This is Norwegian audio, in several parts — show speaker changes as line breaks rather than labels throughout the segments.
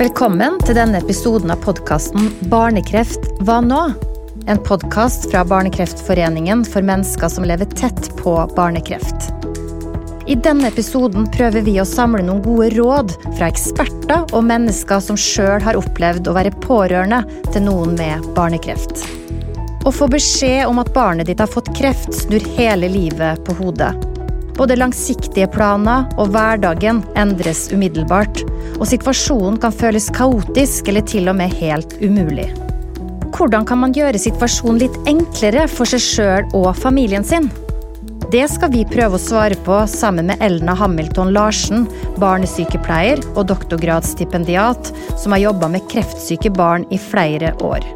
Velkommen til denne episoden av podkasten Barnekreft hva nå? En podkast fra Barnekreftforeningen for mennesker som lever tett på barnekreft. I denne episoden prøver vi å samle noen gode råd fra eksperter og mennesker som sjøl har opplevd å være pårørende til noen med barnekreft. Å få beskjed om at barnet ditt har fått kreft, snur hele livet på hodet. Både langsiktige planer og hverdagen endres umiddelbart, og situasjonen kan føles kaotisk eller til og med helt umulig. Hvordan kan man gjøre situasjonen litt enklere for seg sjøl og familien sin? Det skal vi prøve å svare på sammen med Elna Hamilton Larsen, barnesykepleier og doktorgradsstipendiat, som har jobba med kreftsyke barn i flere år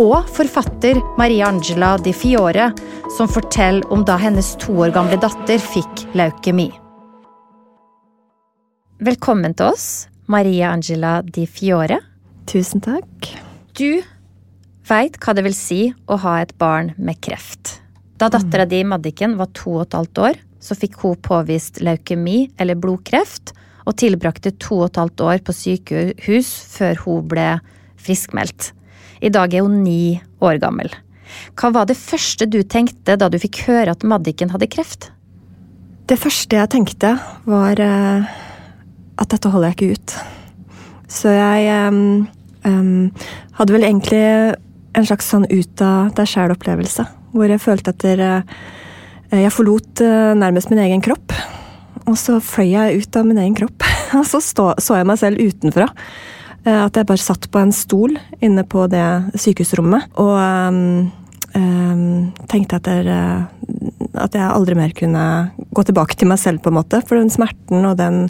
og forfatter Maria Angela Di Fiore, som forteller om da hennes to år gamle datter fikk leukemi. Velkommen til oss, Maria Angela Di Fiore.
Tusen takk.
Du veit hva det vil si å ha et barn med kreft. Da dattera di, Maddiken var to og et halvt år, så fikk hun påvist leukemi, eller blodkreft, og tilbrakte to og et halvt år på sykehus før hun ble friskmeldt. I dag er hun ni år gammel. Hva var det første du tenkte da du fikk høre at Maddiken hadde kreft?
Det første jeg tenkte, var uh, at dette holder jeg ikke ut. Så jeg um, hadde vel egentlig en slags sånn ut av deg sjæl-opplevelse. Hvor jeg følte uh, jeg forlot nærmest min egen kropp. Og så fløy jeg ut av min egen kropp. Og så så jeg meg selv utenfra. Eh, at jeg bare satt på en stol inne på det sykehusrommet og um, um, tenkte at, uh, at jeg aldri mer kunne gå tilbake til meg selv, på en måte. For den smerten og den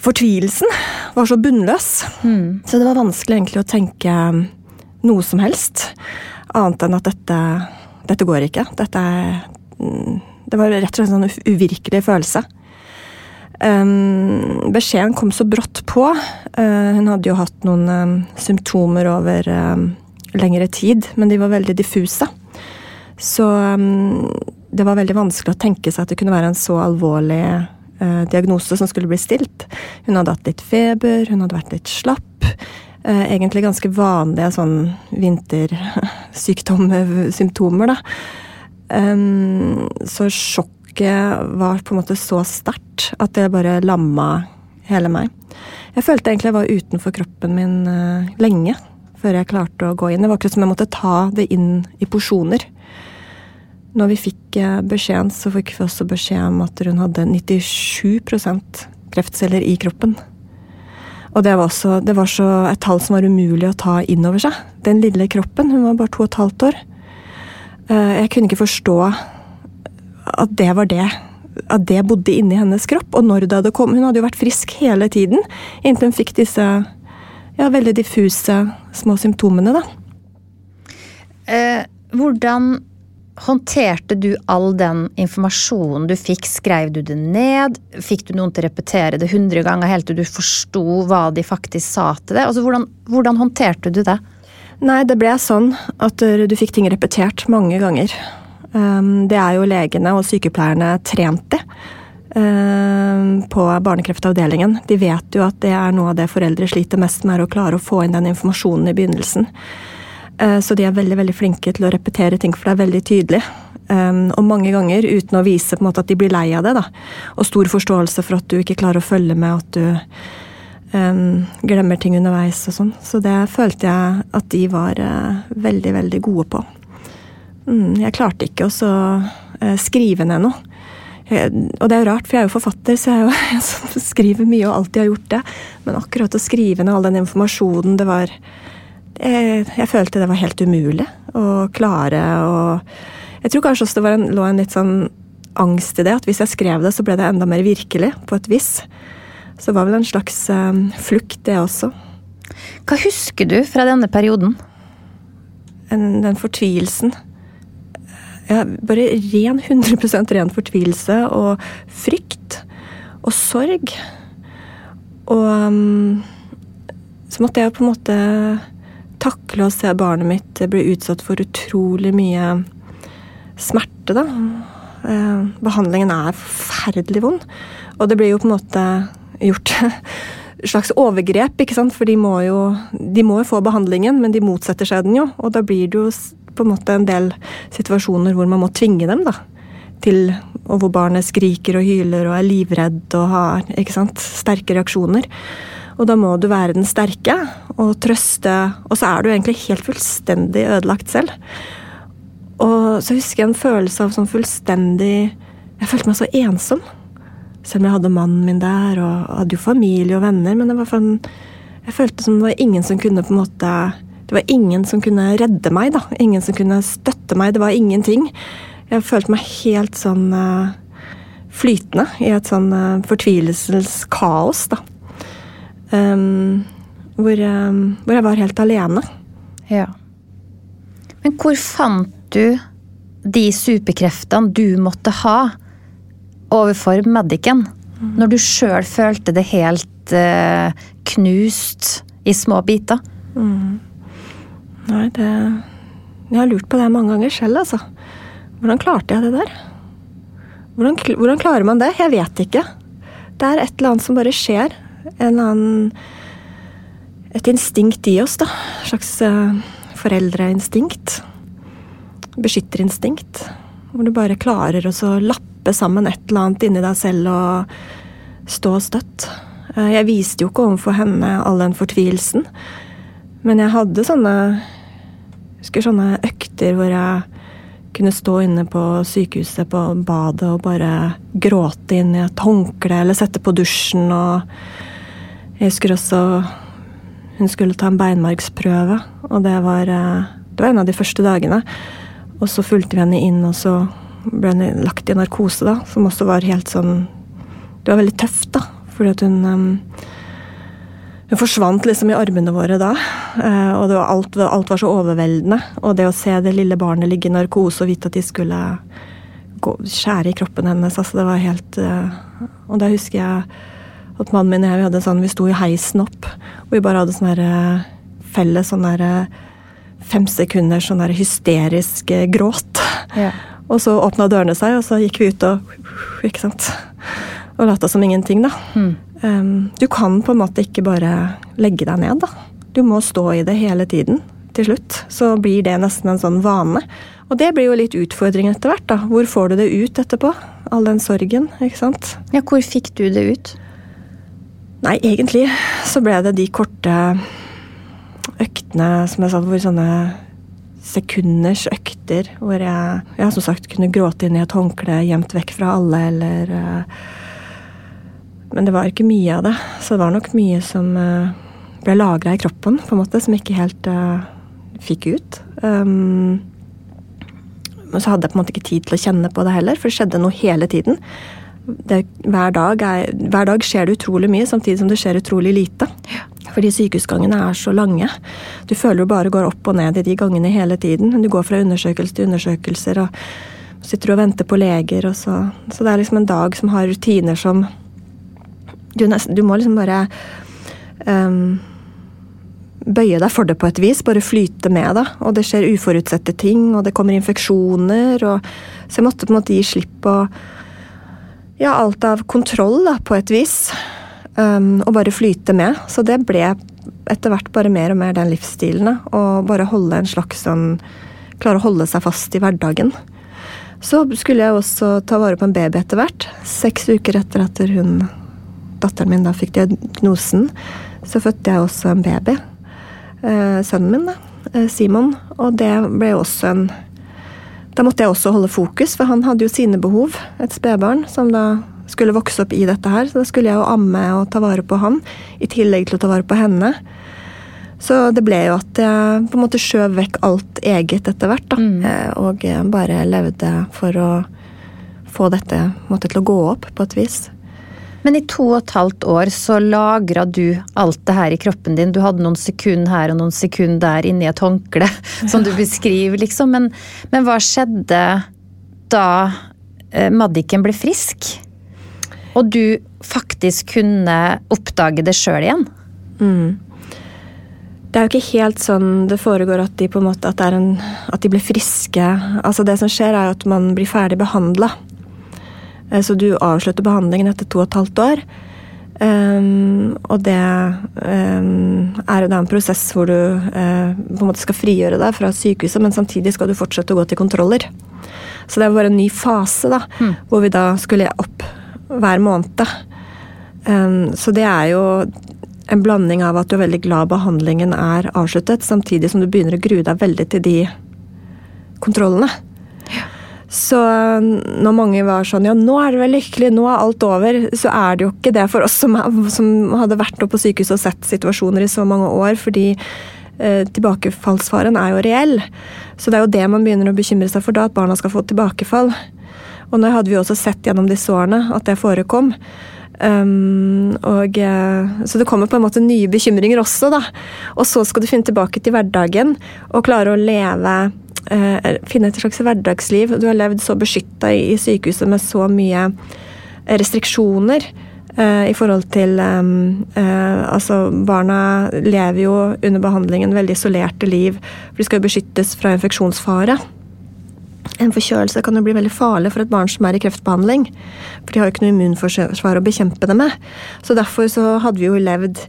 fortvilelsen var så bunnløs. Mm. Så det var vanskelig egentlig å tenke noe som helst. Annet enn at dette, dette går ikke. Dette er Det var rett og slett en sånn uvirkelig følelse. Um, beskjeden kom så brått på. Uh, hun hadde jo hatt noen um, symptomer over um, lengre tid, men de var veldig diffuse. Så det var veldig vanskelig å tenke seg at det kunne være en så alvorlig uh, diagnose som skulle bli stilt. Hun hadde hatt litt feber, hun hadde vært litt slapp. Uh, egentlig ganske vanlige sånn vintersykdomssymptomer, da. så sjokk sjokket var på en måte så sterkt at det bare lamma hele meg. Jeg følte egentlig jeg var utenfor kroppen min uh, lenge før jeg klarte å gå inn. Det var akkurat som jeg måtte ta det inn i porsjoner. Når vi fikk uh, beskjeden, så fikk vi også beskjed om at hun hadde 97% kreftceller i kroppen. Og det var, også, det var så et tall som var umulig å ta inn over seg. Den lille kroppen. Hun var bare to og et halvt år. Uh, jeg kunne ikke forstå at det var det. At det bodde inni hennes kropp. Og når det hadde kommet Hun hadde jo vært frisk hele tiden inntil hun fikk disse ja, veldig diffuse små symptomene, da.
Eh, hvordan håndterte du all den informasjonen du fikk? Skrev du det ned? Fikk du noen til å repetere det hundre ganger helt til du forsto hva de faktisk sa til deg? Altså, hvordan, hvordan håndterte du det?
Nei, det ble sånn at du fikk ting repetert mange ganger. Ehm, det er jo legene og sykepleierne trent i ehm, på barnekreftavdelingen. De vet jo at det er noe av det foreldre sliter mest med, er å klare å få inn den informasjonen i begynnelsen. Ehm, så de er veldig veldig flinke til å repetere ting, for det er veldig tydelig. Og mange ganger uten å vise på en måte at de blir lei av det. Da. Og stor forståelse for at du ikke klarer å følge med, at du um, glemmer ting underveis og sånn. Så det følte jeg at de var uh, veldig, veldig gode på. Mm, jeg klarte ikke å uh, skrive ned noe. Og det er jo rart, for jeg er jo forfatter, så jeg, jo, jeg skriver mye og alltid har gjort det. Men akkurat å skrive ned all den informasjonen, det var Jeg, jeg følte det var helt umulig å klare å Jeg tror kanskje også det en, lå en litt sånn angst i det, at hvis jeg skrev det, så ble det enda mer virkelig, på et vis. Så det var vel en slags um, flukt, det også.
Hva husker du fra denne perioden?
En, den fortvilelsen ja, bare ren 100% ren fortvilelse og frykt og sorg. Og um, så måtte jeg på en måte takle å se barnet mitt bli utsatt for utrolig mye smerte, da. Eh, behandlingen er forferdelig vond. Og det blir jo på en måte gjort slags overgrep, ikke sant? for de må, jo, de må jo få behandlingen, men de motsetter seg den jo. Og da blir det jo på en måte en del situasjoner hvor man må tvinge dem da, til Og hvor barnet skriker og hyler og er livredd og har ikke sant, sterke reaksjoner. Og da må du være den sterke og trøste, og så er du egentlig helt fullstendig ødelagt selv. Og så husker jeg en følelse av sånn fullstendig Jeg følte meg så ensom. Selv om jeg hadde mannen min der, og hadde jo familie og venner. Men det var sånn, jeg følte som det var ingen som kunne på en måte Det var ingen som kunne redde meg, da. Ingen som kunne støtte meg. Det var ingenting. Jeg følte meg helt sånn uh, flytende i et sånn uh, fortvilelseskaos, da. Um, hvor, um, hvor, jeg var helt alene.
Ja. Men hvor fant du de superkreftene du måtte ha overfor medicen? Mm. Når du sjøl følte det helt uh, knust i små biter?
Mm. Nei, det Jeg har lurt på det mange ganger selv, altså. Hvordan klarte jeg det der? Hvordan, hvordan klarer man det? Jeg vet ikke. Det er et eller annet som bare skjer. En eller annen Et instinkt i oss, da. Et slags uh, foreldreinstinkt beskytterinstinkt. Hvor du bare klarer å lappe sammen et eller annet inni deg selv og stå støtt. Eh, jeg viste jo ikke overfor henne all den fortvilelsen. Men jeg hadde sånne husker sånne økter hvor jeg kunne stå inne på sykehuset på badet og bare gråte inn i et håndkle eller sette på dusjen og Jeg husker også hun skulle ta en beinmargsprøve, og det var, eh, det var en av de første dagene. Og så fulgte vi henne inn, og så ble hun lagt i narkose, da, som også var helt sånn Det var veldig tøft, da, fordi at hun um, hun forsvant liksom i armene våre da. Uh, og var alt, alt, var så overveldende. Og det å se det lille barnet ligge i narkose og vite at de skulle gå, skjære i kroppen hennes, altså det var helt uh, Og da husker jeg at mannen min og jeg vi hadde sånn, vi sto i heisen opp, og vi bare hadde sånn her uh, felles sånn derre fem sekunder sånn der hysterisk eh, gråt. Ja. Og så åpna dørene seg, og så gikk vi ut og Ikke sant. Og lata som ingenting, da. Mm. Um, du kan på en måte ikke bare legge deg ned, da. Du må stå i det hele tiden. Til slutt så blir det nesten en sånn vane. Og det blir jo litt utfordring etter hvert, da. Hvor får du det ut etterpå? All den sorgen, ikke sant.
Ja, hvor fikk du det ut?
Nei, egentlig så ble det de korte øktene, som jeg sa, hvor sånne sekunders økter hvor jeg, jeg som sagt kunne gråte inn i et håndkle gjemt vekk fra alle, eller uh, Men det var ikke mye av det. Så det var nok mye som uh, ble lagra i kroppen, på en måte, som jeg ikke helt uh, fikk ut. Um, men så hadde jeg på en måte ikke tid til å kjenne på det heller, for det skjedde noe hele tiden. Det, hver, dag er, hver, dag skjer det utrolig mye, samtidig som det skjer utrolig lite. Fordi sykehusgangene er så lange. Du føler du bare går opp og ned i de gangene hele tiden. Du går fra undersøkelse til undersøkelser og sitter og venter på leger. Og så. så det er liksom en dag som har rutiner som Du, nesten, du må liksom bare um, bøye deg for det på et vis. Bare flyte med, da. Og det skjer uforutsette ting, og det kommer infeksjoner. Og, så jeg måtte på en måte gi slipp på ja, alt av kontroll, da, på et vis. Um, og bare flyte med. Så det ble etter hvert bare mer og mer den livsstilen. Og bare holde en slags sånn Klare å holde seg fast i hverdagen. Så skulle jeg også ta vare på en baby etter hvert. Seks uker etter at hun, datteren min da fikk diagnosen, så fødte jeg også en baby. Eh, sønnen min, da. Eh, Simon. Og det ble jo også en Da måtte jeg også holde fokus, for han hadde jo sine behov. Et spedbarn som da skulle vokse opp i dette her. Så da skulle jeg jo amme og ta vare på han, i tillegg til å ta vare på henne. Så det ble jo at jeg på en måte skjøv vekk alt eget etter hvert. da, mm. Eh, og bare levde for å få dette måte, til å gå opp på et vis.
Men i to og et halvt år så lagra du alt det her i kroppen din. Du hadde noen sekunder her og noen sekunder der inni et håndkle, som du beskriver, liksom. Men, men hva skjedde da Maddiken ble frisk? Og du faktisk kunne oppdage det sjøl igjen.
Mm. Det er jo ikke helt sånn det foregår at de på en måte, at, en, at de blir friske. Altså Det som skjer, er at man blir ferdig behandla. Eh, så du avslutter behandlingen etter to og et halvt år. Um, og det um, er jo da en prosess hvor du uh, på en måte skal frigjøre deg fra sykehuset, men samtidig skal du fortsette å gå til kontroller. Så det var bare en ny fase, da, mm. hvor vi da skulle opp hver måned. Um, så det er jo en blanding av at du er veldig glad behandlingen er avsluttet, samtidig som du begynner å grue deg veldig til de kontrollene. Så når mange var sånn ja, nå er det vel lykkelig, nå er alt over, så er det jo ikke det for oss som, som hadde vært oppe på sykehuset og sett situasjoner i så mange år, fordi eh, tilbakefallsfaren er jo reell. Så det er jo det man begynner å bekymre seg for da, at barna skal få tilbakefall. Og nå hadde vi også sett gjennom disse årene at det forekom. Um, og, eh, så det kommer på en måte nye bekymringer også, da. Og så skal du finne tilbake til hverdagen og klare å leve finne et slags hverdagsliv. Du har levd så beskytta i sykehuset med så mye restriksjoner eh, i forhold til uh, Altså, barna lever jo under behandlingen veldig isolerte liv. For de skal jo beskyttes fra infeksjonsfare. En forkjølelse kan jo bli veldig farlig for et barn som er i kreftbehandling. For de har jo ikke noe immunforsvar å bekjempe det med. Så derfor så hadde vi jo levd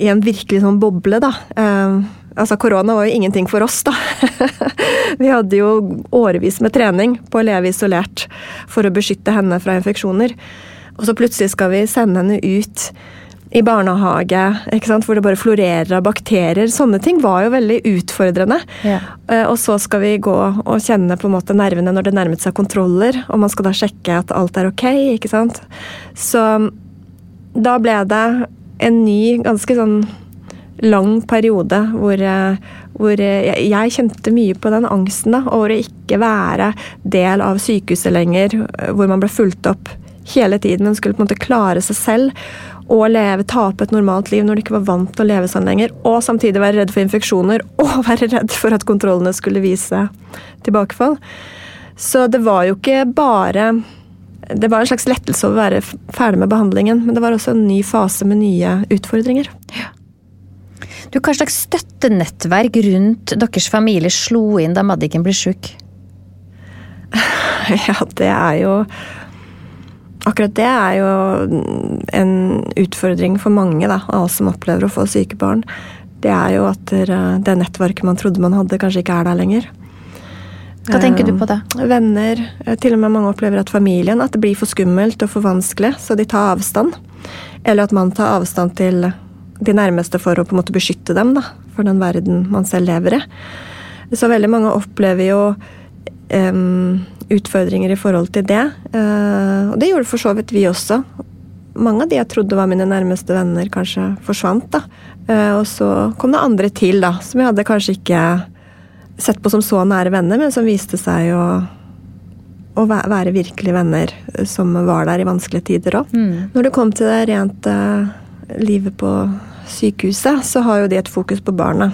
i en virkelig sånn boble, da. Altså, korona var jo ingenting for oss, da. vi hadde jo årevis med trening på å leve isolert for å beskytte henne fra infeksjoner. Og så plutselig skal vi sende henne ut i barnehage hvor det bare florerer av bakterier. Sånne ting var jo veldig utfordrende. Ja. Eh, og så skal vi gå og kjenne på en måte nervene når det nærmet seg kontroller, og man skal da sjekke at alt er ok. ikke sant? Så da ble det en ny, ganske sånn lang periode hvor, eh, hvor jeg, jeg, kjente mye på den angsten da, over å ikke være del av sykehuset lenger, hvor man ble fulgt opp hele tiden, men skulle på en måte klare seg selv og leve, tape et normalt liv når du ikke var vant til å leve sånn lenger, og samtidig være redd for infeksjoner og være redd for at kontrollene skulle vise tilbakefall. Så det var jo ikke bare Det var en slags lettelse å være ferdig med behandlingen, men det var også en ny fase med nye utfordringer. Ja.
Du, Hva slags støttenettverk rundt deres familie slo inn da Maddiken ble sjuk?
Ja, det er jo Akkurat det er jo en utfordring for mange da, av oss som opplever å få syke barn. Det er jo at det nettverket man trodde man hadde, kanskje ikke er der lenger.
Hva tenker du på det?
Eh, venner. Eh, til og med mange opplever at familien at det blir for skummelt og for vanskelig, så de tar avstand. Eller at man tar avstand til de nærmeste for å på en måte beskytte dem da, for den verden man selv lever i. Så veldig mange opplever jo um, utfordringer i forhold til det. Uh, og det gjorde for så vidt vi også. Mange av de jeg trodde var mine nærmeste venner, kanskje forsvant. da. Uh, og så kom det andre til, da, som jeg hadde kanskje ikke sett på som så nære venner, men som viste seg å, å være virkelige venner som var der i vanskelige tider òg. Mm. Når det kom til det rent uh, livet på sykehuset, så har jo de et fokus på barna.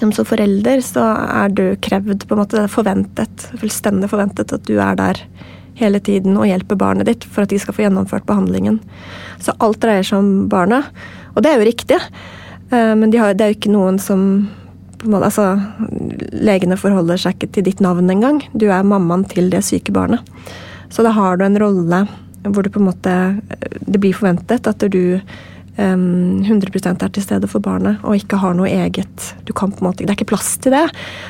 Som forelder så er du krevd, på en måte, det er forventet, fullstendig forventet at du er der hele tiden og hjelper barnet ditt for at de skal få gjennomført behandlingen. Så alt dreier seg om barna. Og det er jo riktig, eh, men de har, det er jo ikke noen som måte, altså, Legene forholder seg ikke til ditt navn engang. Du er mammaen til det syke barnet. Så da har du en rolle hvor det på en måte det blir forventet at du um, 100% er til stede for barnet og ikke har noe eget du kan på en måte, Det er ikke plass til det.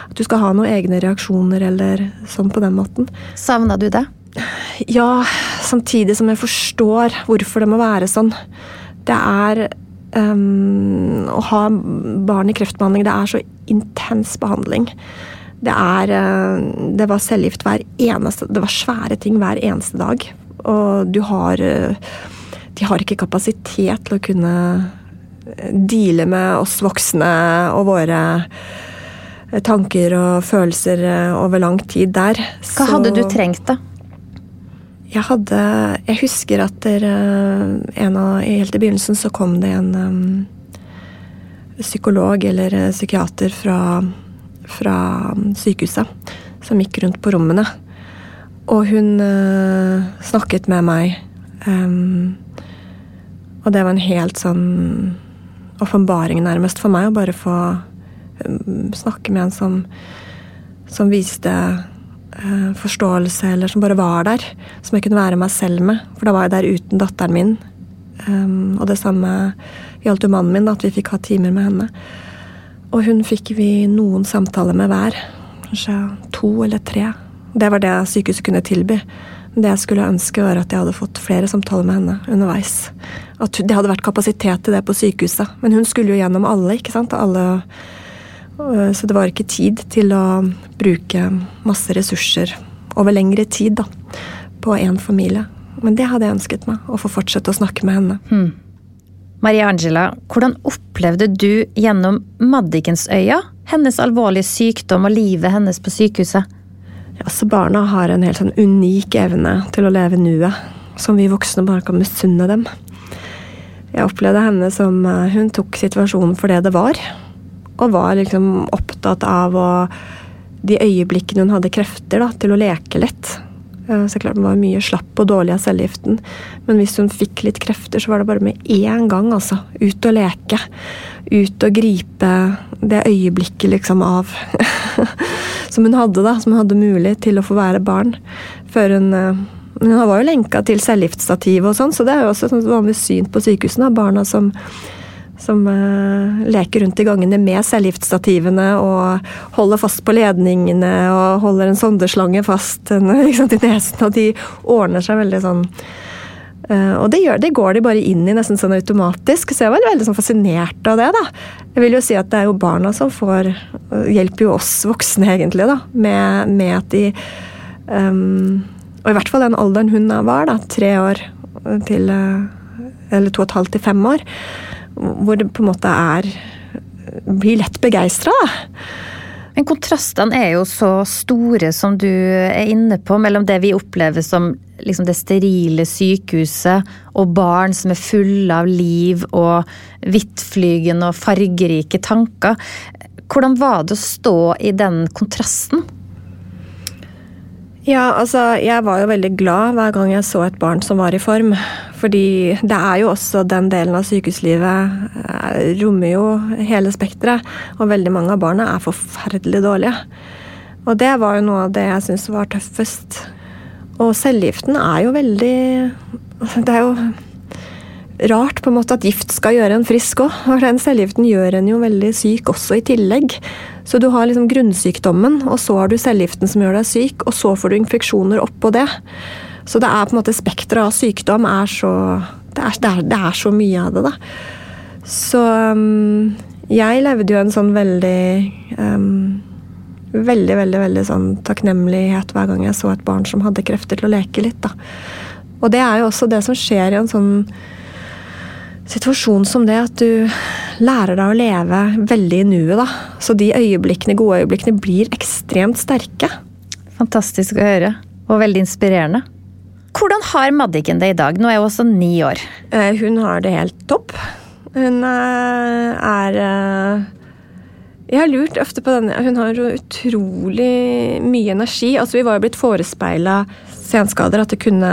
At du skal ha noen egne reaksjoner eller sånn på den måten.
Savna du det?
Ja, samtidig som jeg forstår hvorfor det må være sånn. Det er um, Å ha barn i kreftbehandling, det er så intens behandling. Det er Det var cellegift hver eneste Det var svære ting hver eneste dag og du har eh, De har ikke kapasitet til å kunne eh, deale med oss voksne og våre eh, tanker og følelser over lang tid der.
Hva hadde du trengt, da?
Jeg hadde Jeg husker at der, en av, helt i begynnelsen så kom det en um, psykolog eller psykiater fra, fra sykehuset som gikk rundt på rommene. Og hun uh, snakket med meg. Um, og det var en helt sånn åpenbaring, nærmest, for meg å bare få um, snakke med en som, som viste uh, forståelse, eller som bare var der. Som jeg kunne være meg selv med. For da var jeg der uten datteren min Um, og det samme gjaldt jo mannen min, da, at vi fikk ha timer med henne. Og hun fikk vi noen samtaler med hver. Kanskje to eller tre. Det var det sykehuset kunne tilby. Det jeg skulle ønske, var at jeg hadde fått flere samtaler med henne underveis. At det hadde vært kapasitet til det på sykehuset. Men hun skulle jo gjennom alle, ikke sant. Alle, øh, så det var ikke tid til å bruke masse ressurser over lengre tid da, på én familie. Men det hadde jeg ønsket meg, å få fortsette å snakke med henne. Hmm.
Maria Angela, hvordan opplevde du gjennom Maddikensøya hennes alvorlige sykdom og livet hennes på sykehuset?
Ja, så Barna har en helt sånn unik evne til å leve nuet, som vi voksne bare kan misunne dem. Jeg opplevde henne som eh, Hun tok situasjonen for det det var, og var liksom opptatt av å de øyeblikkene hun hadde krefter da, til å leke litt. Eh, så klart Hun var mye slapp og dårlig av cellegiften, men hvis hun fikk litt krefter, så var det bare med én gang, altså. Ut og leke. Ut og gripe det øyeblikket liksom av Som hun hadde, da. Som hun hadde mulig til å få være barn. Før hun eh, Hun var jo lenka til cellegiftstativet og sånn, så det er jo også et vanlig syn på sykehusene. Barna som som uh, leker rundt i gangene med cellegiftstativene og holder fast på ledningene og holder en sondeslange fast sant, i nesen, og de ordner seg veldig sånn uh, Og det, gjør, det, går de bare inn i nesten sånn automatisk, så jeg var veldig sånn fascinert av det. da. Jeg vil jo si at det er jo barna som får Hjelper jo oss voksne, egentlig, da, med, med at de um, Og i hvert fall den alderen hun var, da, tre år til Eller to og et halvt til fem år hvor det på en måte er Blir lett begeistra,
Men kontrastene er jo så store, som du er inne på, mellom det vi opplever som liksom det sterile sykehuset, og barn som er fulle av liv og vidtflygende og fargerike tanker. Hvordan var det å stå i den kontrasten?
Ja, altså, jeg var jo veldig glad hver gang jeg så et barn som var i form. Fordi det er jo også den delen av sykehuslivet eh, rommer jo hele spekteret. Og veldig mange av barna er forferdelig dårlige. Og det var jo noe av det jeg syntes var tøffest. Og cellegiften er jo veldig altså, Det er jo rart på en måte at gift skal gjøre en frisk òg. Den cellegiften gjør en jo veldig syk også i tillegg. Så du har liksom grunnsykdommen, og så har du cellegiften som gjør deg syk, og så får du infeksjoner oppå det. Så det er på en måte spekteret av sykdom er så det er, det, er, det er, så mye av det, da. Så um, jeg levde jo en sånn veldig um, Veldig, veldig veldig sånn takknemlighet hver gang jeg så et barn som hadde krefter til å leke litt, da. Og det er jo også det som skjer i en sånn situasjon som det at du lærer deg å leve veldig i nuet, da. Så de øyeblikkene, gode øyeblikkene blir ekstremt sterke.
Fantastisk å høre, og veldig inspirerende. Hvordan har Maddiken det i dag? Nå er hun også ni år.
Eh, hun har det helt topp. Hun eh, er eh, Jeg har lurt ofte på denne Hun har utrolig mye energi. Altså, vi var jo blitt forespeila senskader, at det kunne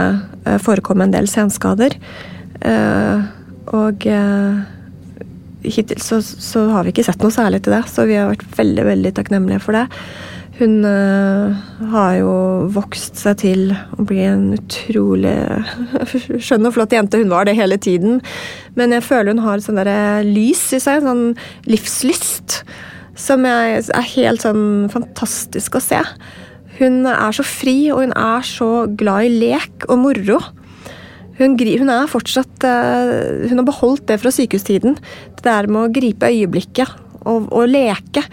forekomme en del senskader. Og eh, hittil så, så, har vi ikke sett noe særlig til det, så vi har vært veldig, veldig takknemlige for det. Hun øh, har jo vokst seg til å bli en utrolig skjønn og flott jente. Hun var det hele tiden. Men jeg føler hun har sånn lys i seg, sånn livslyst, som er, er helt sånn fantastisk å se. Hun er så fri, og hun er så glad i lek og moro. Hun, hun, er fortsatt eh, Hun har beholdt det fra sykehustiden. Det der med å gripe øyeblikket og, og leke.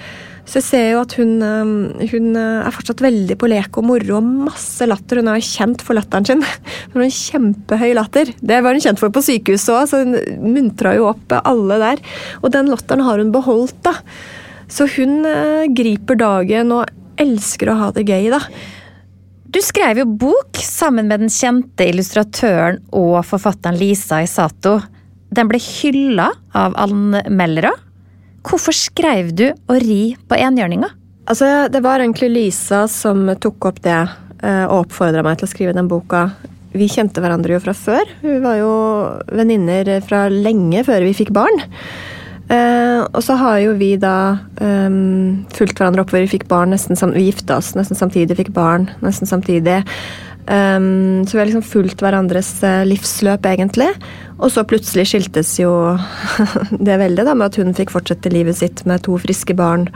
Så jeg ser jo at hun, eh, hun, eh, er fortsatt veldig på lek og moro og masse latter. Hun er kjent for latteren sin. Hun har kjempehøy latter. Det var hun kjent for på sykehuset òg, så hun muntra jo opp alle der. Og den latteren har hun beholdt, da. Så hun griper dagen og elsker å ha det gøy, da.
Du skrev jo bok sammen med den kjente illustratøren og forfatteren Lisa Isato. Den ble hylla av anmeldere. Hvorfor skrev du å ri på enhjørninga?
Altså, det var egentlig Lisa som tok opp det eh, og oppfordra meg til å skrive den boka. Vi kjente hverandre jo fra før. Vi var jo venninner fra lenge før vi fikk barn. Uh, og så har jo vi da um, fulgt hverandre oppover. Vi fikk barn nesten sam vi gifta oss nesten samtidig, fikk barn nesten samtidig. Um, så vi har liksom fulgt hverandres uh, livsløp, egentlig. Og så plutselig skiltes jo det veldig, da, med at hun fikk fortsette livet sitt med to friske barn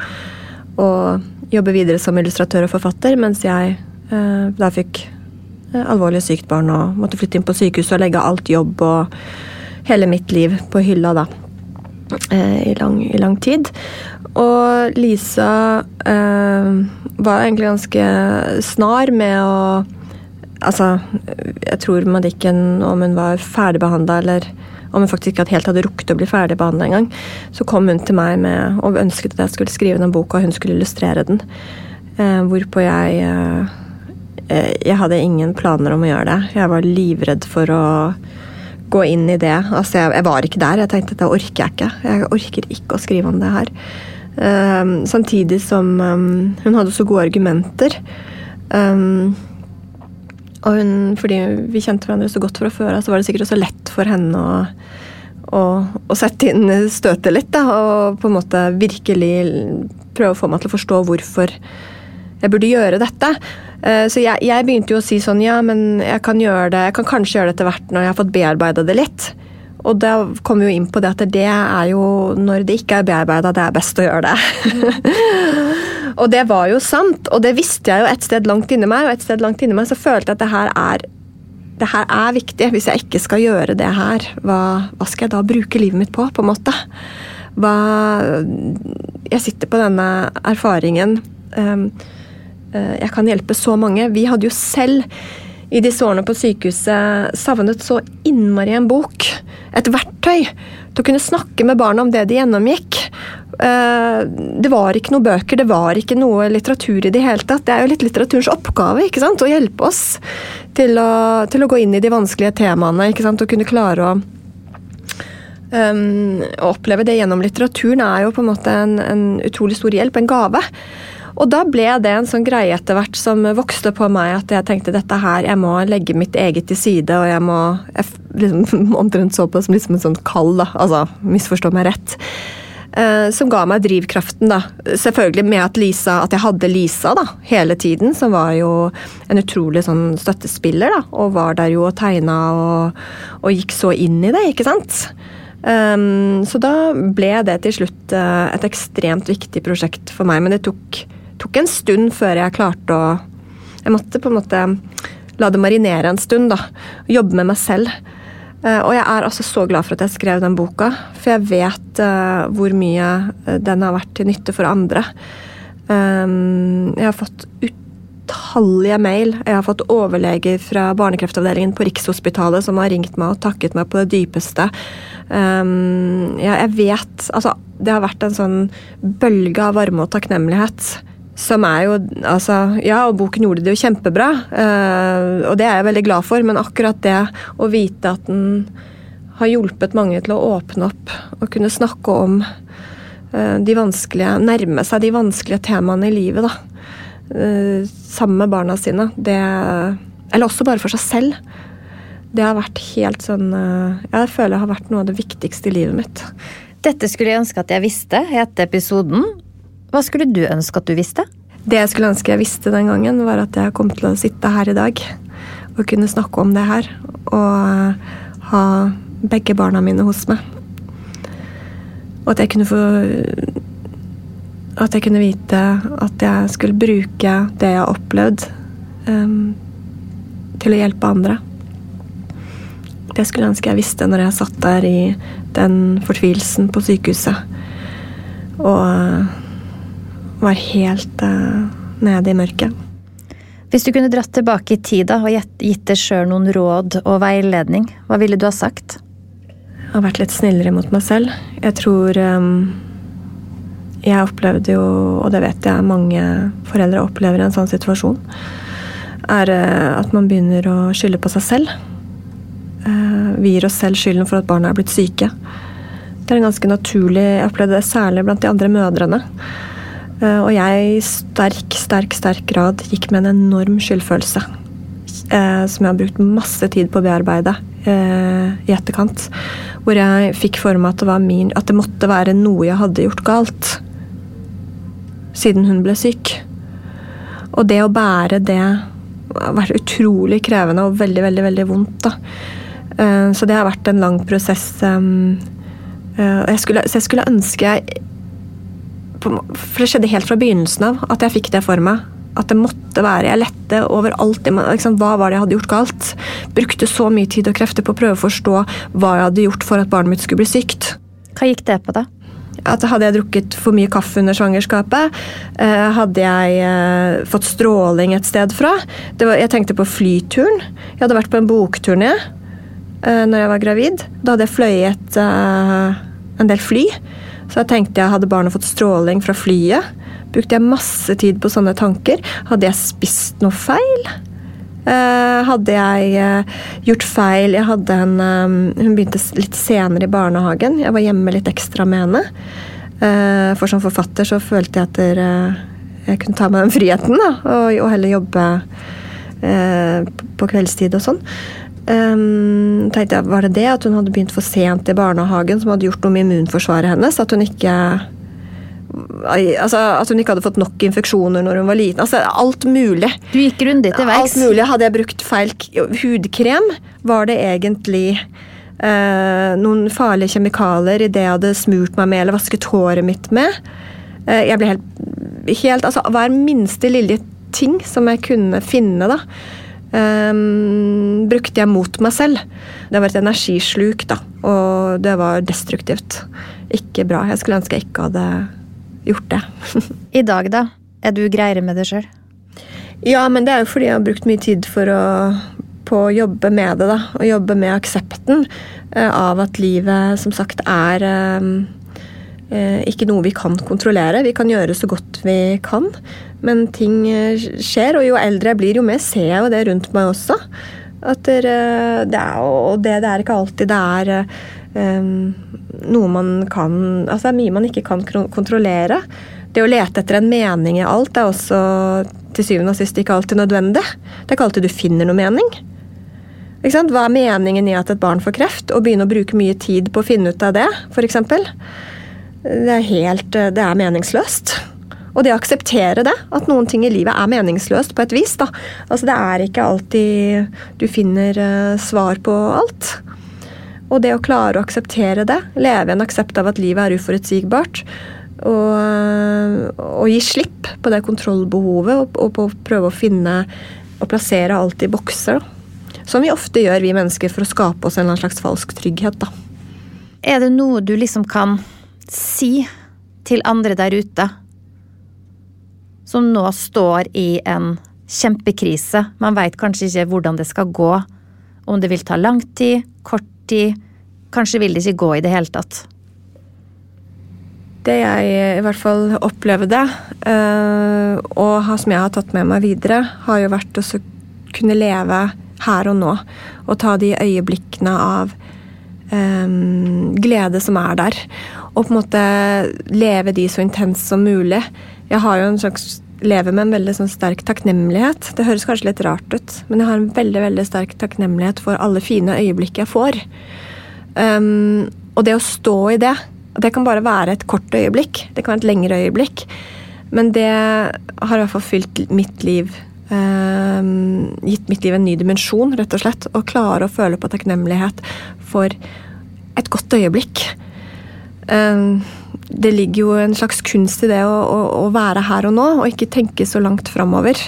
og jobbe videre som illustratør og forfatter, mens jeg uh, da fikk uh, alvorlig sykt barn og måtte flytte inn på sykehuset og legge alt jobb og hele mitt liv på hylla, da. I lang, i lang tid. Og Lisa var egentlig ganske snar med å Altså, jeg tror Madikken, om hun var ferdigbehandla eller om hun faktisk ikke helt hadde rukket å bli ferdigbehandla engang, så kom hun til meg med, og ønsket at jeg skulle skrive den boka, og hun skulle illustrere den. Eh, hvorpå jeg eh, Jeg hadde ingen planer om å gjøre det. Jeg var livredd for å gå inn i det. Altså, jeg, jeg var ikke der. Jeg tenkte at det orker jeg ikke. Jeg orker ikke å skrive om det her. Um, samtidig som um, hun hadde så gode argumenter. Um, og hun, fordi vi kjente hverandre så godt fra før så var det sikkert også lett for henne å, å, å sette inn støtet litt. Da, og på en måte virkelig prøve å få meg til å forstå hvorfor jeg burde gjøre dette. Eh, så jeg, jeg begynte jo å si sånn ja, men jeg kan gjøre det, jeg kan kanskje gjøre det etter hvert når jeg har fått bearbeida det litt. Og da kom vi jo inn på det at det er jo når det ikke er bearbeida, det er best å gjøre det. Og det var jo sant, og det visste jeg jo et sted langt inni meg. Og et sted langt inni meg så følte jeg at det her er det her er viktig. Hvis jeg ikke skal gjøre det her, hva, hva skal jeg da bruke livet mitt på? på en måte? Hva, jeg sitter på denne erfaringen. Um, jeg kan hjelpe så mange. Vi hadde jo selv i disse årene på sykehuset savnet så innmari en bok. Et verktøy til å kunne snakke med barna om det de gjennomgikk. Eh, det var ikke noen bøker, det var ikke noe litteratur i det hele tatt. Det er jo litt litteraturens oppgave ikke sant? å hjelpe oss til å, til å gå inn i de vanskelige temaene. ikke sant? Å kunne klare å um, oppleve det gjennom litteraturen er jo på en måte en, en utrolig stor hjelp, en gave. Og da ble det en sånn greie etter hvert som vokste på meg, at jeg tenkte dette her, jeg må legge mitt eget til side, og jeg må jeg liksom, Omtrent så på det som liksom en sånn kall, da. Altså, misforstå meg rett. Eh, som ga meg drivkraften, da. Selvfølgelig med at Lisa, at jeg hadde Lisa da, hele tiden, som var jo en utrolig sånn støttespiller, da. Og var der jo og tegna og, og gikk så inn i det, ikke sant. Um, så da ble det til slutt uh, et ekstremt viktig prosjekt for meg. Men det tok, tok, en stund før jeg klarte å Jeg måtte på en måte la det marinere en stund, da. Jobbe med meg selv. Eh, og jeg er altså så glad for at jeg skrev den boka, for jeg vet uh, hvor mye eh, den har vært til nytte for andre. Um, jeg har fått utallige mail. Jeg har fått overleger fra barnekreftavdelingen på Rikshospitalet som har ringt meg og takket meg på det dypeste. Ja, jeg vet Altså, det har vært en sånn bølge av varme og takknemlighet som er jo Altså, ja, og boken gjorde det jo kjempebra, uh, og det er jeg veldig glad for, men akkurat det å vite at den har hjulpet mange til å åpne opp og kunne snakke om uh, de vanskelige Nærme seg de vanskelige temaene i livet, da. Uh, sammen med barna sine. Det Eller også bare for seg selv. Det har vært helt sånn Jeg føler det har vært noe av det viktigste i livet mitt.
Dette skulle jeg ønske at jeg visste, heter episoden. Hva skulle du ønske at du visste?
Det jeg skulle ønske jeg visste den gangen, var at jeg kom til å sitte her i dag og kunne snakke om det her. Og ha begge barna mine hos meg. Og at jeg kunne få At jeg kunne vite at jeg skulle bruke det jeg har opplevd, um, til å hjelpe andre. Det skulle jeg ønske jeg visste når jeg satt der i den fortvilelsen på sykehuset. Og var helt uh, nede i mørket.
Hvis du kunne dratt tilbake i tid og gitt deg sjøl noen råd og veiledning, hva ville du ha sagt?
Jeg har vært litt snillere mot meg selv. Jeg tror um, Jeg opplevde jo, og det vet jeg mange foreldre opplever i en sånn situasjon, er uh, at man begynner å skylde på seg selv. Uh, vi gir oss selv skylden for at barna er blitt syke. Det er en ganske naturlig Jeg opplevde det særlig blant de andre mødrene. Eh, og jeg i sterk, sterk, sterk grad gikk med en enorm skyldfølelse. Eh, som jeg har brukt masse tid på å bearbeide eh, i etterkant. Hvor jeg fikk for meg at det, min, at det måtte være noe jeg hadde gjort galt. Siden hun ble syk. Og det å bære det har vært utrolig krevende og veldig, veldig, veldig vondt. da. Så det har vært en lang prosess. Jeg skulle, så jeg skulle ønske jeg For det skjedde helt fra begynnelsen av at jeg fikk det for meg. At det måtte være Jeg lette over alt. Liksom, hva var det jeg hadde gjort galt? Brukte så mye tid og krefter på å prøve å forstå hva jeg hadde gjort for at barnet mitt skulle bli sykt.
Hva gikk det på, da?
At hadde jeg drukket for mye kaffe under svangerskapet? Eh, hadde jeg eh, fått stråling et sted fra? Var, jeg tenkte på flyturen. Jeg hadde vært på en bokturné uh, når jeg var gravid. Da hadde jeg fløyet en del fly. Så jeg tenkte jeg hadde barnet fått stråling fra flyet. Brukte jeg masse tid på sånne tanker? Hadde jeg spist noe feil? Uh, hadde jeg uh, gjort feil Jeg hadde en um, Hun begynte litt senere i barnehagen. Jeg var hjemme litt ekstra med henne. Uh, for som forfatter så følte jeg at der, jeg kunne ta meg den friheten da, og, og heller jobbe på kveldstid og sånn. Um, tenkte jeg, Var det det at hun hadde begynt for sent i barnehagen som hadde gjort noe med immunforsvaret hennes? At hun ikke altså, At hun ikke hadde fått nok infeksjoner når hun var liten. altså Alt mulig.
Du gikk grundig til verks.
Alt mulig. Hadde jeg brukt feil hudkrem? Var det egentlig uh, noen farlige kjemikalier i det jeg hadde smurt meg med eller vasket håret mitt med? Uh, jeg ble helt, helt altså Hver minste lille ting som jeg kunne finne, da. Um, brukte jeg mot meg selv. Det var et energisluk, da. Og det var destruktivt. Ikke bra. Jeg skulle ønske jeg ikke hadde gjort det.
I dag, da? Er du greiere med det sjøl?
Ja, men det er jo fordi jeg har brukt mye tid å, på å jobbe med det. da, Og jobbe med aksepten uh, av at livet som sagt er uh, ikke noe vi kan kontrollere. Vi kan gjøre så godt vi kan, men ting skjer. Og jo eldre jeg blir, jo mer ser jeg jo det rundt meg også. At det, er, og det, det er ikke alltid det er um, noe man kan Altså det er mye man ikke kan kontrollere. Det å lete etter en mening i alt er også til syvende og sist ikke alltid nødvendig. Det er ikke alltid du finner noe mening. Hva er meningen i at et barn får kreft, og begynne å bruke mye tid på å finne ut av det, f.eks.? Det er helt Det er meningsløst. Og det å akseptere det, at noen ting i livet er meningsløst på et vis. da. Altså Det er ikke alltid du finner uh, svar på alt. Og det å klare å akseptere det, leve i en aksept av at livet er uforutsigbart, og, og gi slipp på det kontrollbehovet og, og på å prøve å finne og plassere alt i bokser. Da. Som vi ofte gjør, vi mennesker, for å skape oss en slags falsk trygghet. Da.
Er det noe du liksom kan si til andre der ute som nå står i en kjempekrise? Man veit kanskje ikke hvordan det skal gå, om det vil ta lang tid, kort tid. Kanskje vil det ikke gå i det hele tatt.
Det jeg i hvert fall opplevde, eh, og som jeg har tatt med meg videre, har jo vært å kunne leve her og nå. Og ta de øyeblikkene av um, glede som er der. Og på en måte leve de så intenst som mulig. Jeg har jo en slags lever med en veldig sånn sterk takknemlighet. Det høres kanskje litt rart ut, men jeg har en veldig veldig sterk takknemlighet for alle fine øyeblikk jeg får. Um, og det å stå i det Det kan bare være et kort øyeblikk. Det kan være et lengre øyeblikk. Men det har i hvert fall fylt mitt liv. Um, gitt mitt liv en ny dimensjon, rett og slett. Å klare å føle på takknemlighet for et godt øyeblikk. Um, det ligger jo en slags kunst i det å, å, å, være her og nå, og ikke tenke så langt framover.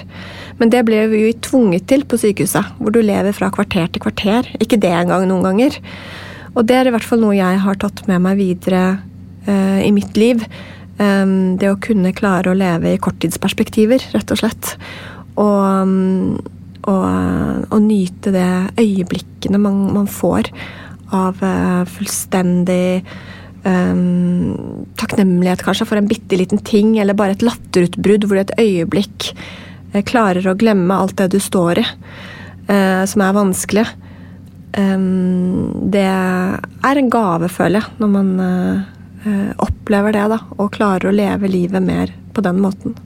Men det ble vi jo tvunget til på sykehuset, hvor du lever fra kvarter til kvarter. Ikke det engang noen ganger. Og det er i hvert fall noe jeg har tatt med meg videre uh, i mitt liv. Um, det å kunne klare å leve i korttidsperspektiver, rett og slett. Og, um, og, og nyte det øyeblikkene man, man får av uh, fullstendig um, takknemlighet kanskje for en bitte liten ting, eller bare et latterutbrudd hvor du et øyeblikk uh, klarer å glemme alt det du står i, uh, som er vanskelig. Um, det er en gave, føler jeg, når man uh, opplever det, da, og klarer å leve livet mer på den måten.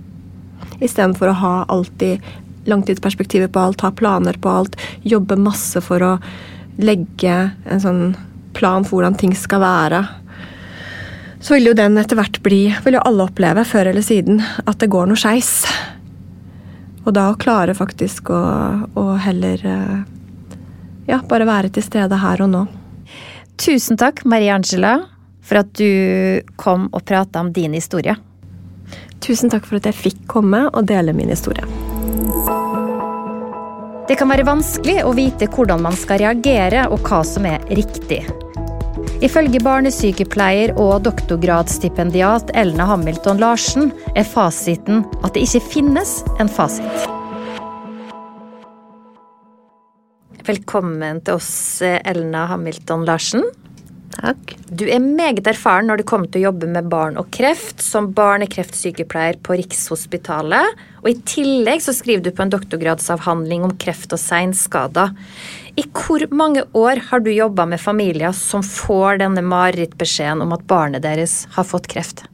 Istedenfor å ha alltid langtidsperspektivet på alt, ha planer på alt, jobbe masse for å legge en sånn plan for hvordan ting skal være så vil jo den etter hvert bli Vil jo alle oppleve, før eller siden, at det går noe skeis. Og da å klare faktisk å, å heller eh, ja, bare være til stede her og nå.
Tusen takk, Marie Angela, for at du kom og prata om din historie.
Tusen takk for at jeg fikk komme og dele min historie.
Det kan være vanskelig å vite hvordan man skal reagere og hva som er riktig. Ifølge barnesykepleier og doktorgradsstipendiat Elna Hamilton Larsen er fasiten at det ikke finnes en fasit. Velkommen til oss, Elna Hamilton Larsen.
Takk.
Du er meget erfaren når det kommer til å jobbe med barn og kreft, som barnekreftssykepleier på Rikshospitalet. Og i tillegg så skriver du på en doktorgradsavhandling om kreft og seinskader. I hvor mange år har du jobba med familier som får denne marerittbeskjeden om at barnet deres har fått kreft?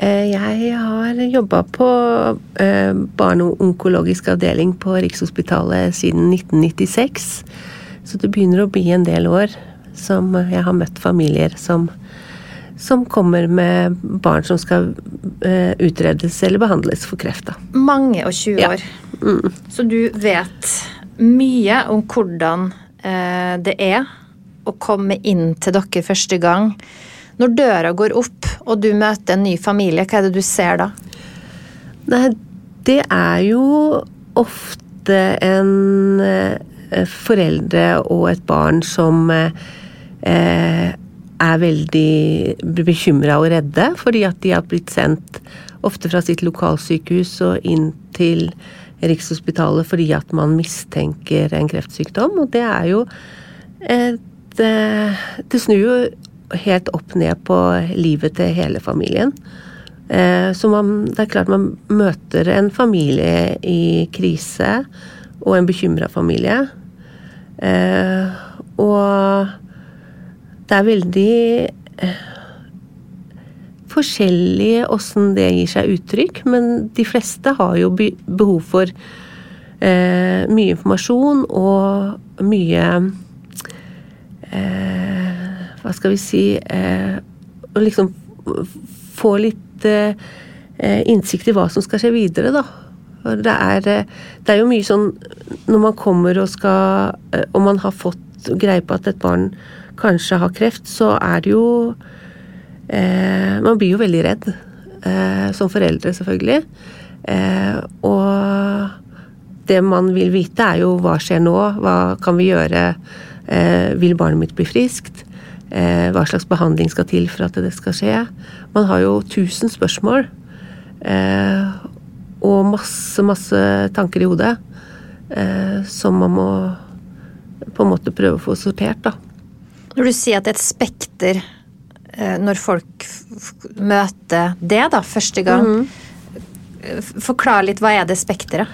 Eh, jeg har jobba på eh, barne- og onkologisk avdeling på Rikshospitalet siden 1996. Så det begynner å bli en del år som jeg har møtt familier som, som kommer med barn som skal uh, utredes eller behandles for kreft. Da.
Mange og 20 år. Ja. Mm. Så du vet mye om hvordan uh, det er å komme inn til dere første gang. Når døra går opp og du møter en ny familie, hva er det du ser da?
Nei, det er jo ofte en uh, foreldre og et barn som Eh, er veldig bekymra og redde fordi at de har blitt sendt ofte fra sitt lokalsykehus og inn til Rikshospitalet fordi at man mistenker en kreftsykdom. Og det er jo et eh, Det snur jo helt opp ned på livet til hele familien. Eh, så man, det er klart man møter en familie i krise, og en bekymra familie. Og det er veldig eh, forskjellig åssen det gir seg uttrykk, men de fleste har jo behov for eh, mye informasjon og mye eh, Hva skal vi si eh, Å liksom få litt eh, innsikt i hva som skal skje videre, da. Det er, det er jo mye sånn når man kommer og skal Og man har fått greie på at et barn kanskje har kreft, så er det jo eh, Man blir jo veldig redd. Eh, som foreldre, selvfølgelig. Eh, og det man vil vite, er jo hva skjer nå? Hva kan vi gjøre? Eh, vil barnet mitt bli friskt? Eh, hva slags behandling skal til for at det skal skje? Man har jo tusen spørsmål. Eh, og masse, masse tanker i hodet. som man må på en måte prøve å få sortert, da.
Når du sier at det er et spekter eh, når folk møter det da, første gang, mm. forklar litt hva er det spekteret?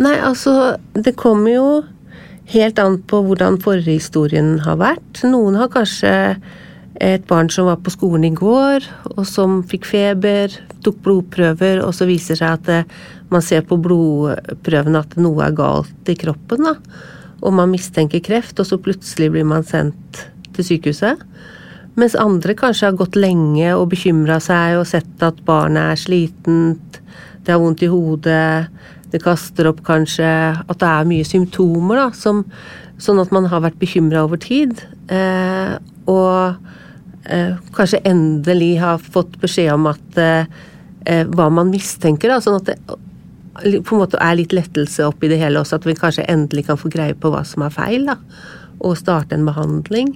Nei, altså Det kommer jo helt an på hvordan forhistorien har vært. Noen har kanskje et barn som var på skolen i går, og som fikk feber, tok blodprøver, og så viser seg at det, man ser på blodprøvene at noe er galt i kroppen. da. Og man mistenker kreft, og så plutselig blir man sendt til sykehuset. Mens andre kanskje har gått lenge og bekymra seg og sett at barnet er slitent, det har vondt i hodet, det kaster opp kanskje At det er mye symptomer, da, som, sånn at man har vært bekymra over tid. Eh, og eh, kanskje endelig har fått beskjed om at eh, eh hva man mistenker. Da, sånn at det på en måte er litt lettelse oppi det hele også, at vi kanskje endelig kan få greie på hva som er feil. da, Og starte en behandling.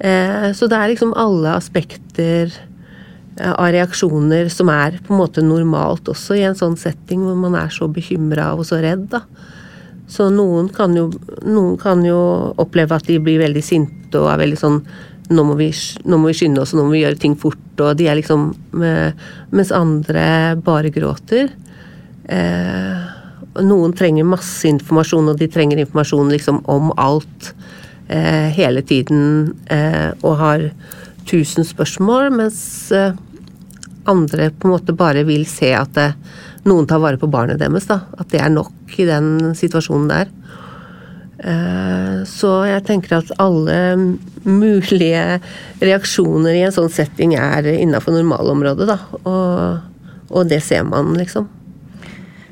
Eh, så det er liksom alle aspekter eh, av reaksjoner som er på en måte normalt også i en sånn setting hvor man er så bekymra og så redd. da. Så noen kan, jo, noen kan jo oppleve at de blir veldig sinte og er veldig sånn nå må, vi, nå må vi skynde oss, nå må vi gjøre ting fort. og de er liksom, Mens andre bare gråter. Eh, noen trenger masse informasjon, og de trenger informasjon liksom om alt eh, hele tiden eh, og har tusen spørsmål, mens andre på en måte bare vil se at det, noen tar vare på barnet deres. Da. At det er nok i den situasjonen der. Så jeg tenker at alle mulige reaksjoner i en sånn setting er innafor normalområdet, da. Og, og det ser man, liksom.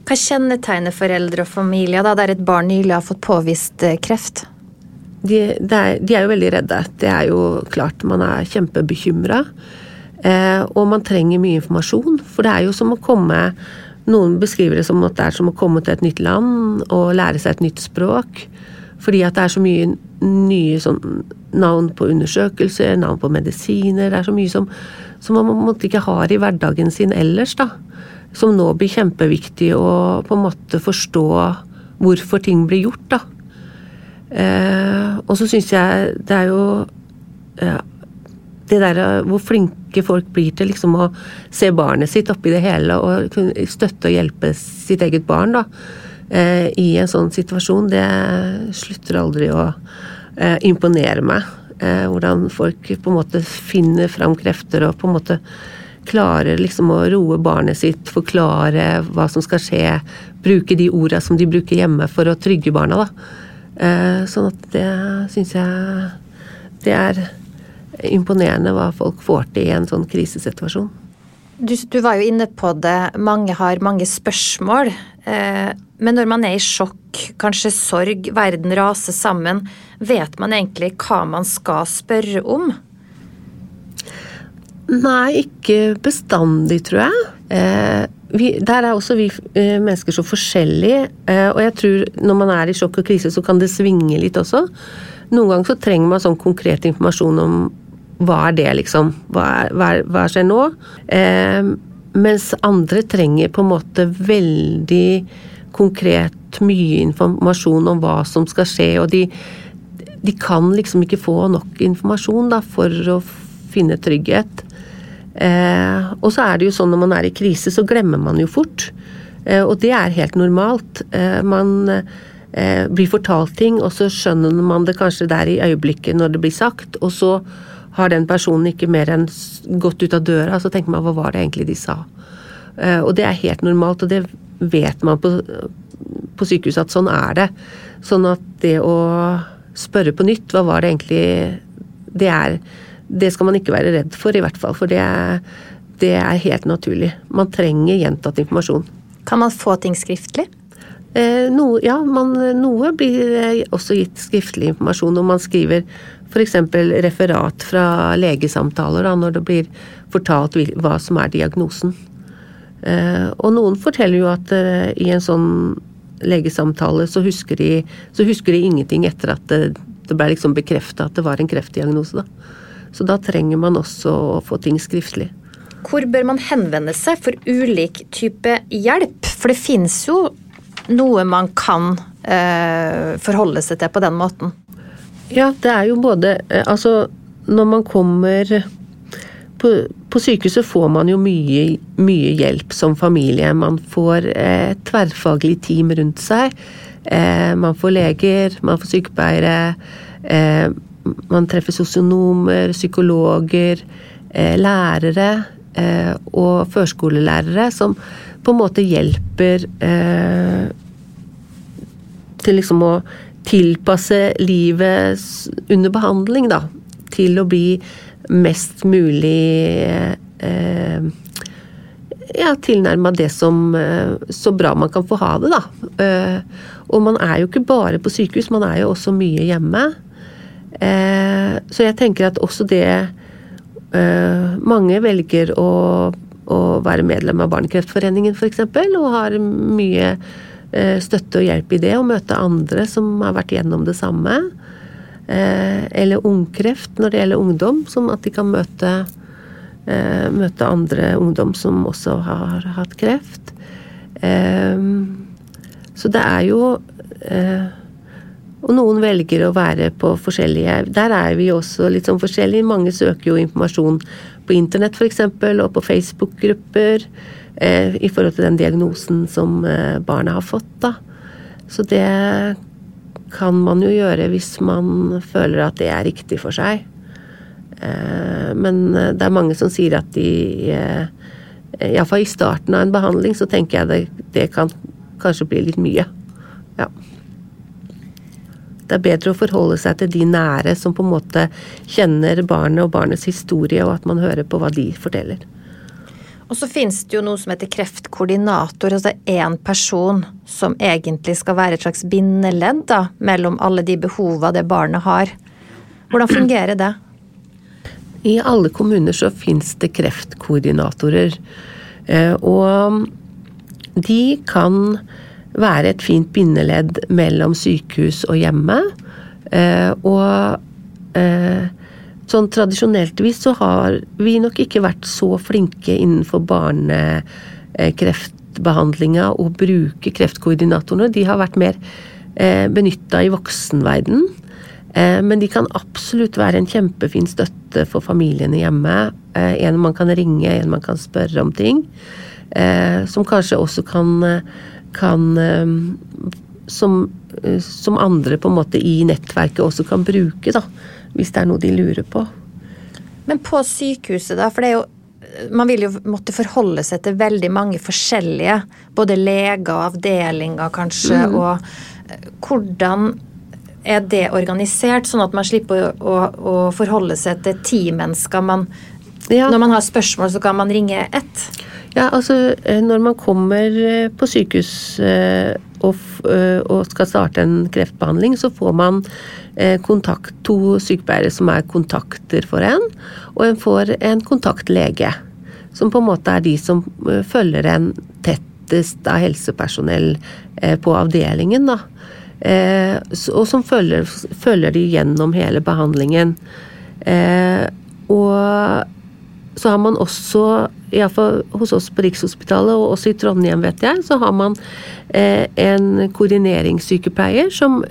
Hva kjennetegner foreldre og familie da der et barn nylig har fått påvist eh, kreft?
De, er, de er jo veldig redde. Det er jo klart. Man er kjempebekymra. Eh, og man trenger mye informasjon. For det er jo som å komme Noen beskriver det som at det er som å komme til et nytt land og lære seg et nytt språk. Fordi at det er så mye nye sånn, navn på undersøkelser, navn på medisiner. Det er så mye som, som man måtte ikke har i hverdagen sin ellers. da som nå blir kjempeviktig å på en måte forstå hvorfor ting blir gjort, da. Eh, og så syns jeg det er jo eh, Det der hvor flinke folk blir til liksom å se barnet sitt oppi det hele og kunne støtte og hjelpe sitt eget barn, da. Eh, I en sånn situasjon. Det slutter aldri å eh, imponere meg. Eh, hvordan folk på en måte finner fram krefter og på en måte klarer liksom å roe barnet sitt, forklare hva som skal skje, bruke de orda som de bruker hjemme for å trygge barna, da. Eh, sånn at det syns jeg Det er imponerende hva folk får til i en sånn krisesituasjon.
Du, du var jo inne på det, mange har mange spørsmål. Eh, men når man er i sjokk, kanskje sorg, verden raser sammen, vet man egentlig hva man skal spørre om?
Nei, ikke bestandig, tror jeg. Eh, vi, der er også vi eh, mennesker så forskjellige. Eh, og jeg tror når man er i sjokk og krise, så kan det svinge litt også. Noen ganger så trenger man sånn konkret informasjon om hva er det, liksom. Hva, er, hva, hva skjer nå? Eh, mens andre trenger på en måte veldig konkret mye informasjon om hva som skal skje, og de, de kan liksom ikke få nok informasjon da, for å finne trygghet. Eh, og så er det jo sånn når man er i krise, så glemmer man jo fort. Eh, og det er helt normalt. Eh, man eh, blir fortalt ting, og så skjønner man det kanskje der i øyeblikket når det blir sagt, og så har den personen ikke mer enn gått ut av døra, så tenker man hva var det egentlig de sa? Eh, og det er helt normalt, og det vet man på, på sykehuset at sånn er det. Sånn at det å spørre på nytt, hva var det egentlig Det er det skal man ikke være redd for, i hvert fall. For det er, det er helt naturlig. Man trenger gjentatt informasjon.
Kan man få ting skriftlig?
Eh, noe, ja, man, noe blir også gitt skriftlig informasjon om man skriver f.eks. referat fra legesamtaler, da, når det blir fortalt hva som er diagnosen. Eh, og noen forteller jo at eh, i en sånn legesamtale så husker, de, så husker de ingenting etter at det, det ble liksom bekrefta at det var en kreftdiagnose. da. Så da trenger man også å få ting skriftlig.
Hvor bør man henvende seg for ulik type hjelp? For det finnes jo noe man kan eh, forholde seg til på den måten.
Ja, det er jo både eh, Altså, når man kommer på, på sykehuset får man jo mye, mye, hjelp som familie. Man får eh, tverrfaglig team rundt seg. Eh, man får leger, man får sykepleiere. Eh, man treffer sosionomer, psykologer, eh, lærere eh, og førskolelærere som på en måte hjelper eh, til liksom å tilpasse livet under behandling, da. Til å bli mest mulig eh, ja, tilnærma det som Så bra man kan få ha det, da. Eh, og man er jo ikke bare på sykehus, man er jo også mye hjemme. Eh, så jeg tenker at også det eh, Mange velger å, å være medlem av Barnekreftforeningen f.eks. og har mye eh, støtte og hjelp i det, og møte andre som har vært gjennom det samme. Eller ungkreft når det gjelder ungdom, som at de kan møte, møte andre ungdom som også har hatt kreft. Så det er jo og noen velger å være på forskjellige Der er vi også litt sånn forskjellige. Mange søker jo informasjon på internett f.eks. og på Facebook-grupper eh, i forhold til den diagnosen som eh, barna har fått. da. Så det kan man jo gjøre hvis man føler at det er riktig for seg. Eh, men eh, det er mange som sier at de eh, Iallfall i starten av en behandling så tenker jeg det, det kan kanskje bli litt mye. Ja. Det er bedre å forholde seg til de nære som på en måte kjenner barnet og barnets historie, og at man hører på hva de forteller.
Og så finnes det jo noe som heter kreftkoordinator, altså én person som egentlig skal være et slags bindeledd da, mellom alle de behova det barnet har. Hvordan fungerer det?
I alle kommuner så finnes det kreftkoordinatorer. Eh, og de kan være et fint bindeledd mellom sykehus og hjemme. Eh, og eh, sånn tradisjonelt vis så har vi nok ikke vært så flinke innenfor barnekreftbehandlinga å bruke kreftkoordinatorene. De har vært mer eh, benytta i voksenverden. Eh, men de kan absolutt være en kjempefin støtte for familiene hjemme. Eh, en man kan ringe, en man kan spørre om ting. Som kanskje også kan, kan som, som andre på en måte i nettverket også kan bruke, da hvis det er noe de lurer på.
Men på sykehuset, da, for det er jo man vil jo måtte forholde seg til veldig mange forskjellige, både leger avdelinger kanskje, mm. og eh, hvordan er det organisert, sånn at man slipper å, å, å forholde seg til ti mennesker? Man, ja. Når man har spørsmål, så kan man ringe ett?
Ja, altså eh, når man kommer eh, på sykehus og, og skal starte en kreftbehandling, så får man Eh, kontakt, to sykepleiere som er kontakter for en, og en får en kontaktlege. Som på en måte er de som eh, følger en tettest av helsepersonell eh, på avdelingen. da. Og som følger, følger de gjennom hele behandlingen. Og så har man også, iallfall hos oss på Rikshospitalet og også i Trondheim, vet jeg, så har man en koordineringssykepleier som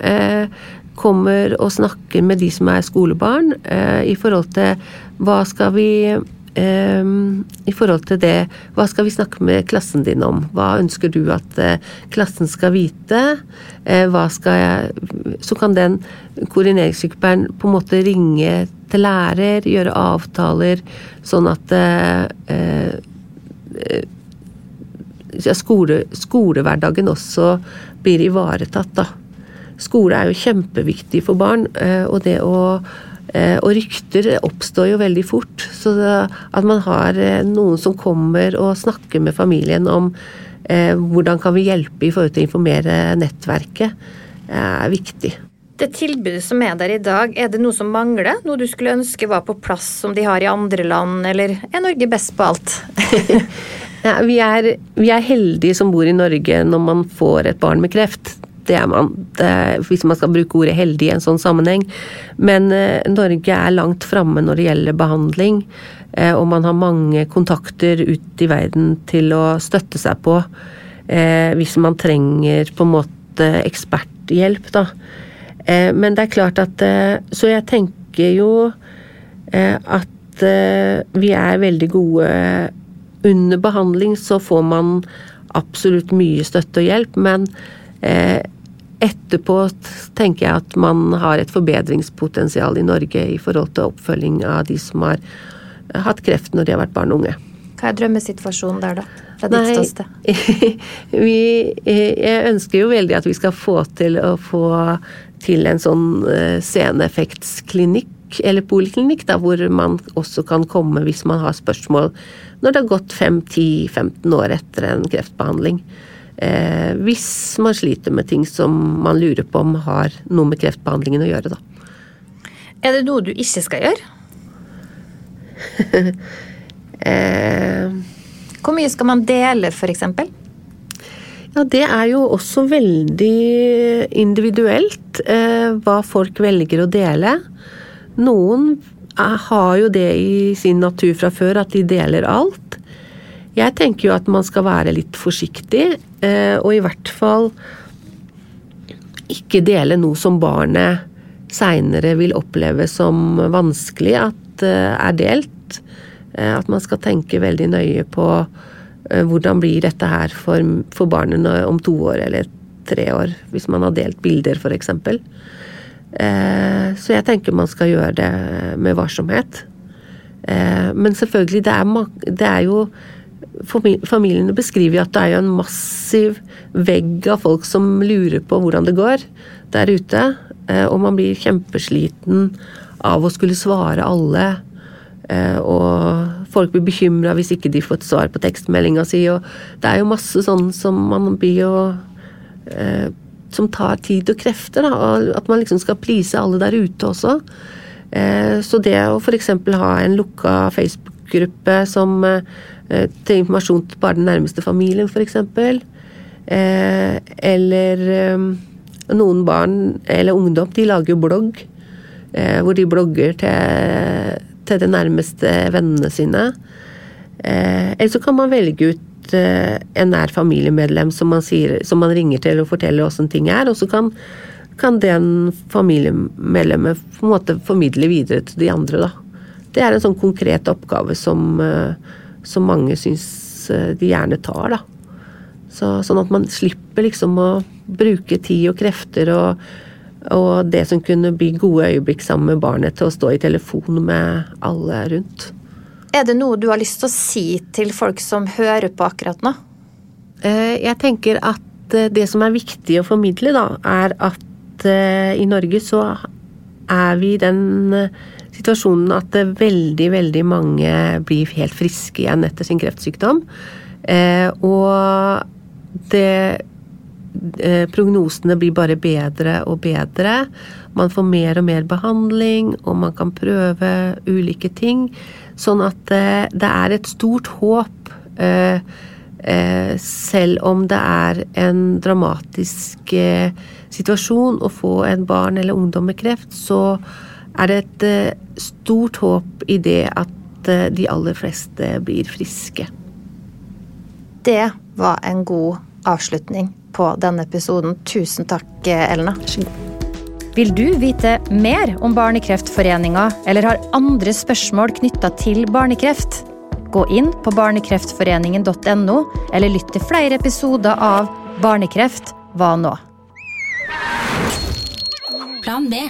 kommer og snakker med de som er skolebarn, eh, i forhold til hva skal vi eh, i forhold til det, hva skal vi snakke med klassen din om? Hva ønsker du at eh, klassen skal vite? Hva skal jeg Så kan den koordineringssykepleieren på en måte ringe til lærer, gjøre avtaler, sånn at skole, skolehverdagen også blir ivaretatt, da. Skole er jo kjempeviktig for barn, eh, og det å eh, og rykter oppstår jo veldig fort. Så at man har eh, noen som kommer og snakker med familien om hvordan kan vi hjelpe i forhold til å informere nettverket, er viktig.
Det tilbudet som er der i dag, er det noe som mangler? Noe du skulle ønske var på plass som de har i andre land, eller er Norge best på alt?
ja, vi, er, vi er heldige som bor i Norge når man får et barn med kreft det er man, det, hvis man skal bruke ordet heldig i en sånn sammenheng. Men eh, Norge er langt framme når det gjelder behandling, eh, og man har mange kontakter ut i verden til å støtte seg på eh, hvis man trenger på en måte eksperthjelp, da. Eh, men det er klart at eh, Så jeg tenker jo eh, at vi er veldig gode under behandling så får man absolutt mye støtte og hjelp, men Etterpå tenker jeg at man har et forbedringspotensial i Norge i forhold til oppfølging av de som har hatt kreft når de har vært barn og unge.
Hva er drømmesituasjonen der, da? Fra ditt ståsted?
jeg ønsker jo veldig at vi skal få til å få til en sånn eh, eller poliklinikk, da, hvor man også kan komme hvis man har spørsmål når det har gått 5-10-15 år etter en kreftbehandling. Eh, hvis man sliter med ting som man lurer på om har noe med kreftbehandlingen å gjøre, da.
Er det noe du ikke skal gjøre? eh, Hvor mye skal man dele, f.eks.?
Ja, det er jo også veldig individuelt eh, hva folk velger å dele. Noen er, har jo det i sin natur fra før, at de deler alt. Jeg tenker jo at man skal være litt forsiktig, eh, og i hvert fall ikke dele noe som barnet seinere vil oppleve som vanskelig at eh, er delt. Eh, at man skal tenke veldig nøye på hvordan blir dette her for, for barnet om to år eller tre år, hvis man har delt bilder f.eks. Så jeg tenker man skal gjøre det med varsomhet. Men selvfølgelig, det er, det er jo Familiene beskriver jo at det er jo en massiv vegg av folk som lurer på hvordan det går der ute. Eh, og man blir kjempesliten av å skulle svare alle. Eh, og folk blir bekymra hvis ikke de får et svar på tekstmeldinga si. Og det er jo masse sånn som man blir jo eh, Som tar tid og krefter. Da, at man liksom skal please alle der ute også. Så det å f.eks. ha en lukka Facebook-gruppe som til informasjon til bare den nærmeste familien, f.eks. Eh, eller eh, noen barn eller ungdom, de lager jo blogg. Eh, hvor de blogger til, til de nærmeste vennene sine. Eh, eller så kan man velge ut eh, en nær familiemedlem som man, sier, som man ringer til og forteller åssen ting er, og så kan, kan den familiemedlemmet på en måte formidle videre til de andre, da. Det er en sånn konkret oppgave som, som mange syns de gjerne tar, da. Så, sånn at man slipper liksom å bruke tid og krefter og og det som kunne bli gode øyeblikk sammen med barnet, til å stå i telefon med alle rundt.
Er det noe du har lyst til å si til folk som hører på akkurat nå?
Eh, jeg tenker at eh, det som er viktig å formidle, da, er at eh, i Norge så er vi den situasjonen at veldig, veldig mange blir helt friske igjen etter sin kreftsykdom. Og det Eh, prognosene blir bare bedre og bedre. Man får mer og mer behandling, og man kan prøve ulike ting. Sånn at eh, det er et stort håp. Eh, selv om det er en dramatisk situasjon å få en barn eller ungdom med kreft, så er det et stort håp i det at de aller fleste blir friske.
Det var en god avslutning på denne episoden. Tusen takk, Elna. Vil du vite mer om Barnekreftforeninga eller har andre spørsmål knytta til barnekreft? Gå inn på barnekreftforeningen.no, eller lytt til flere episoder av Barnekreft hva nå? Plan B.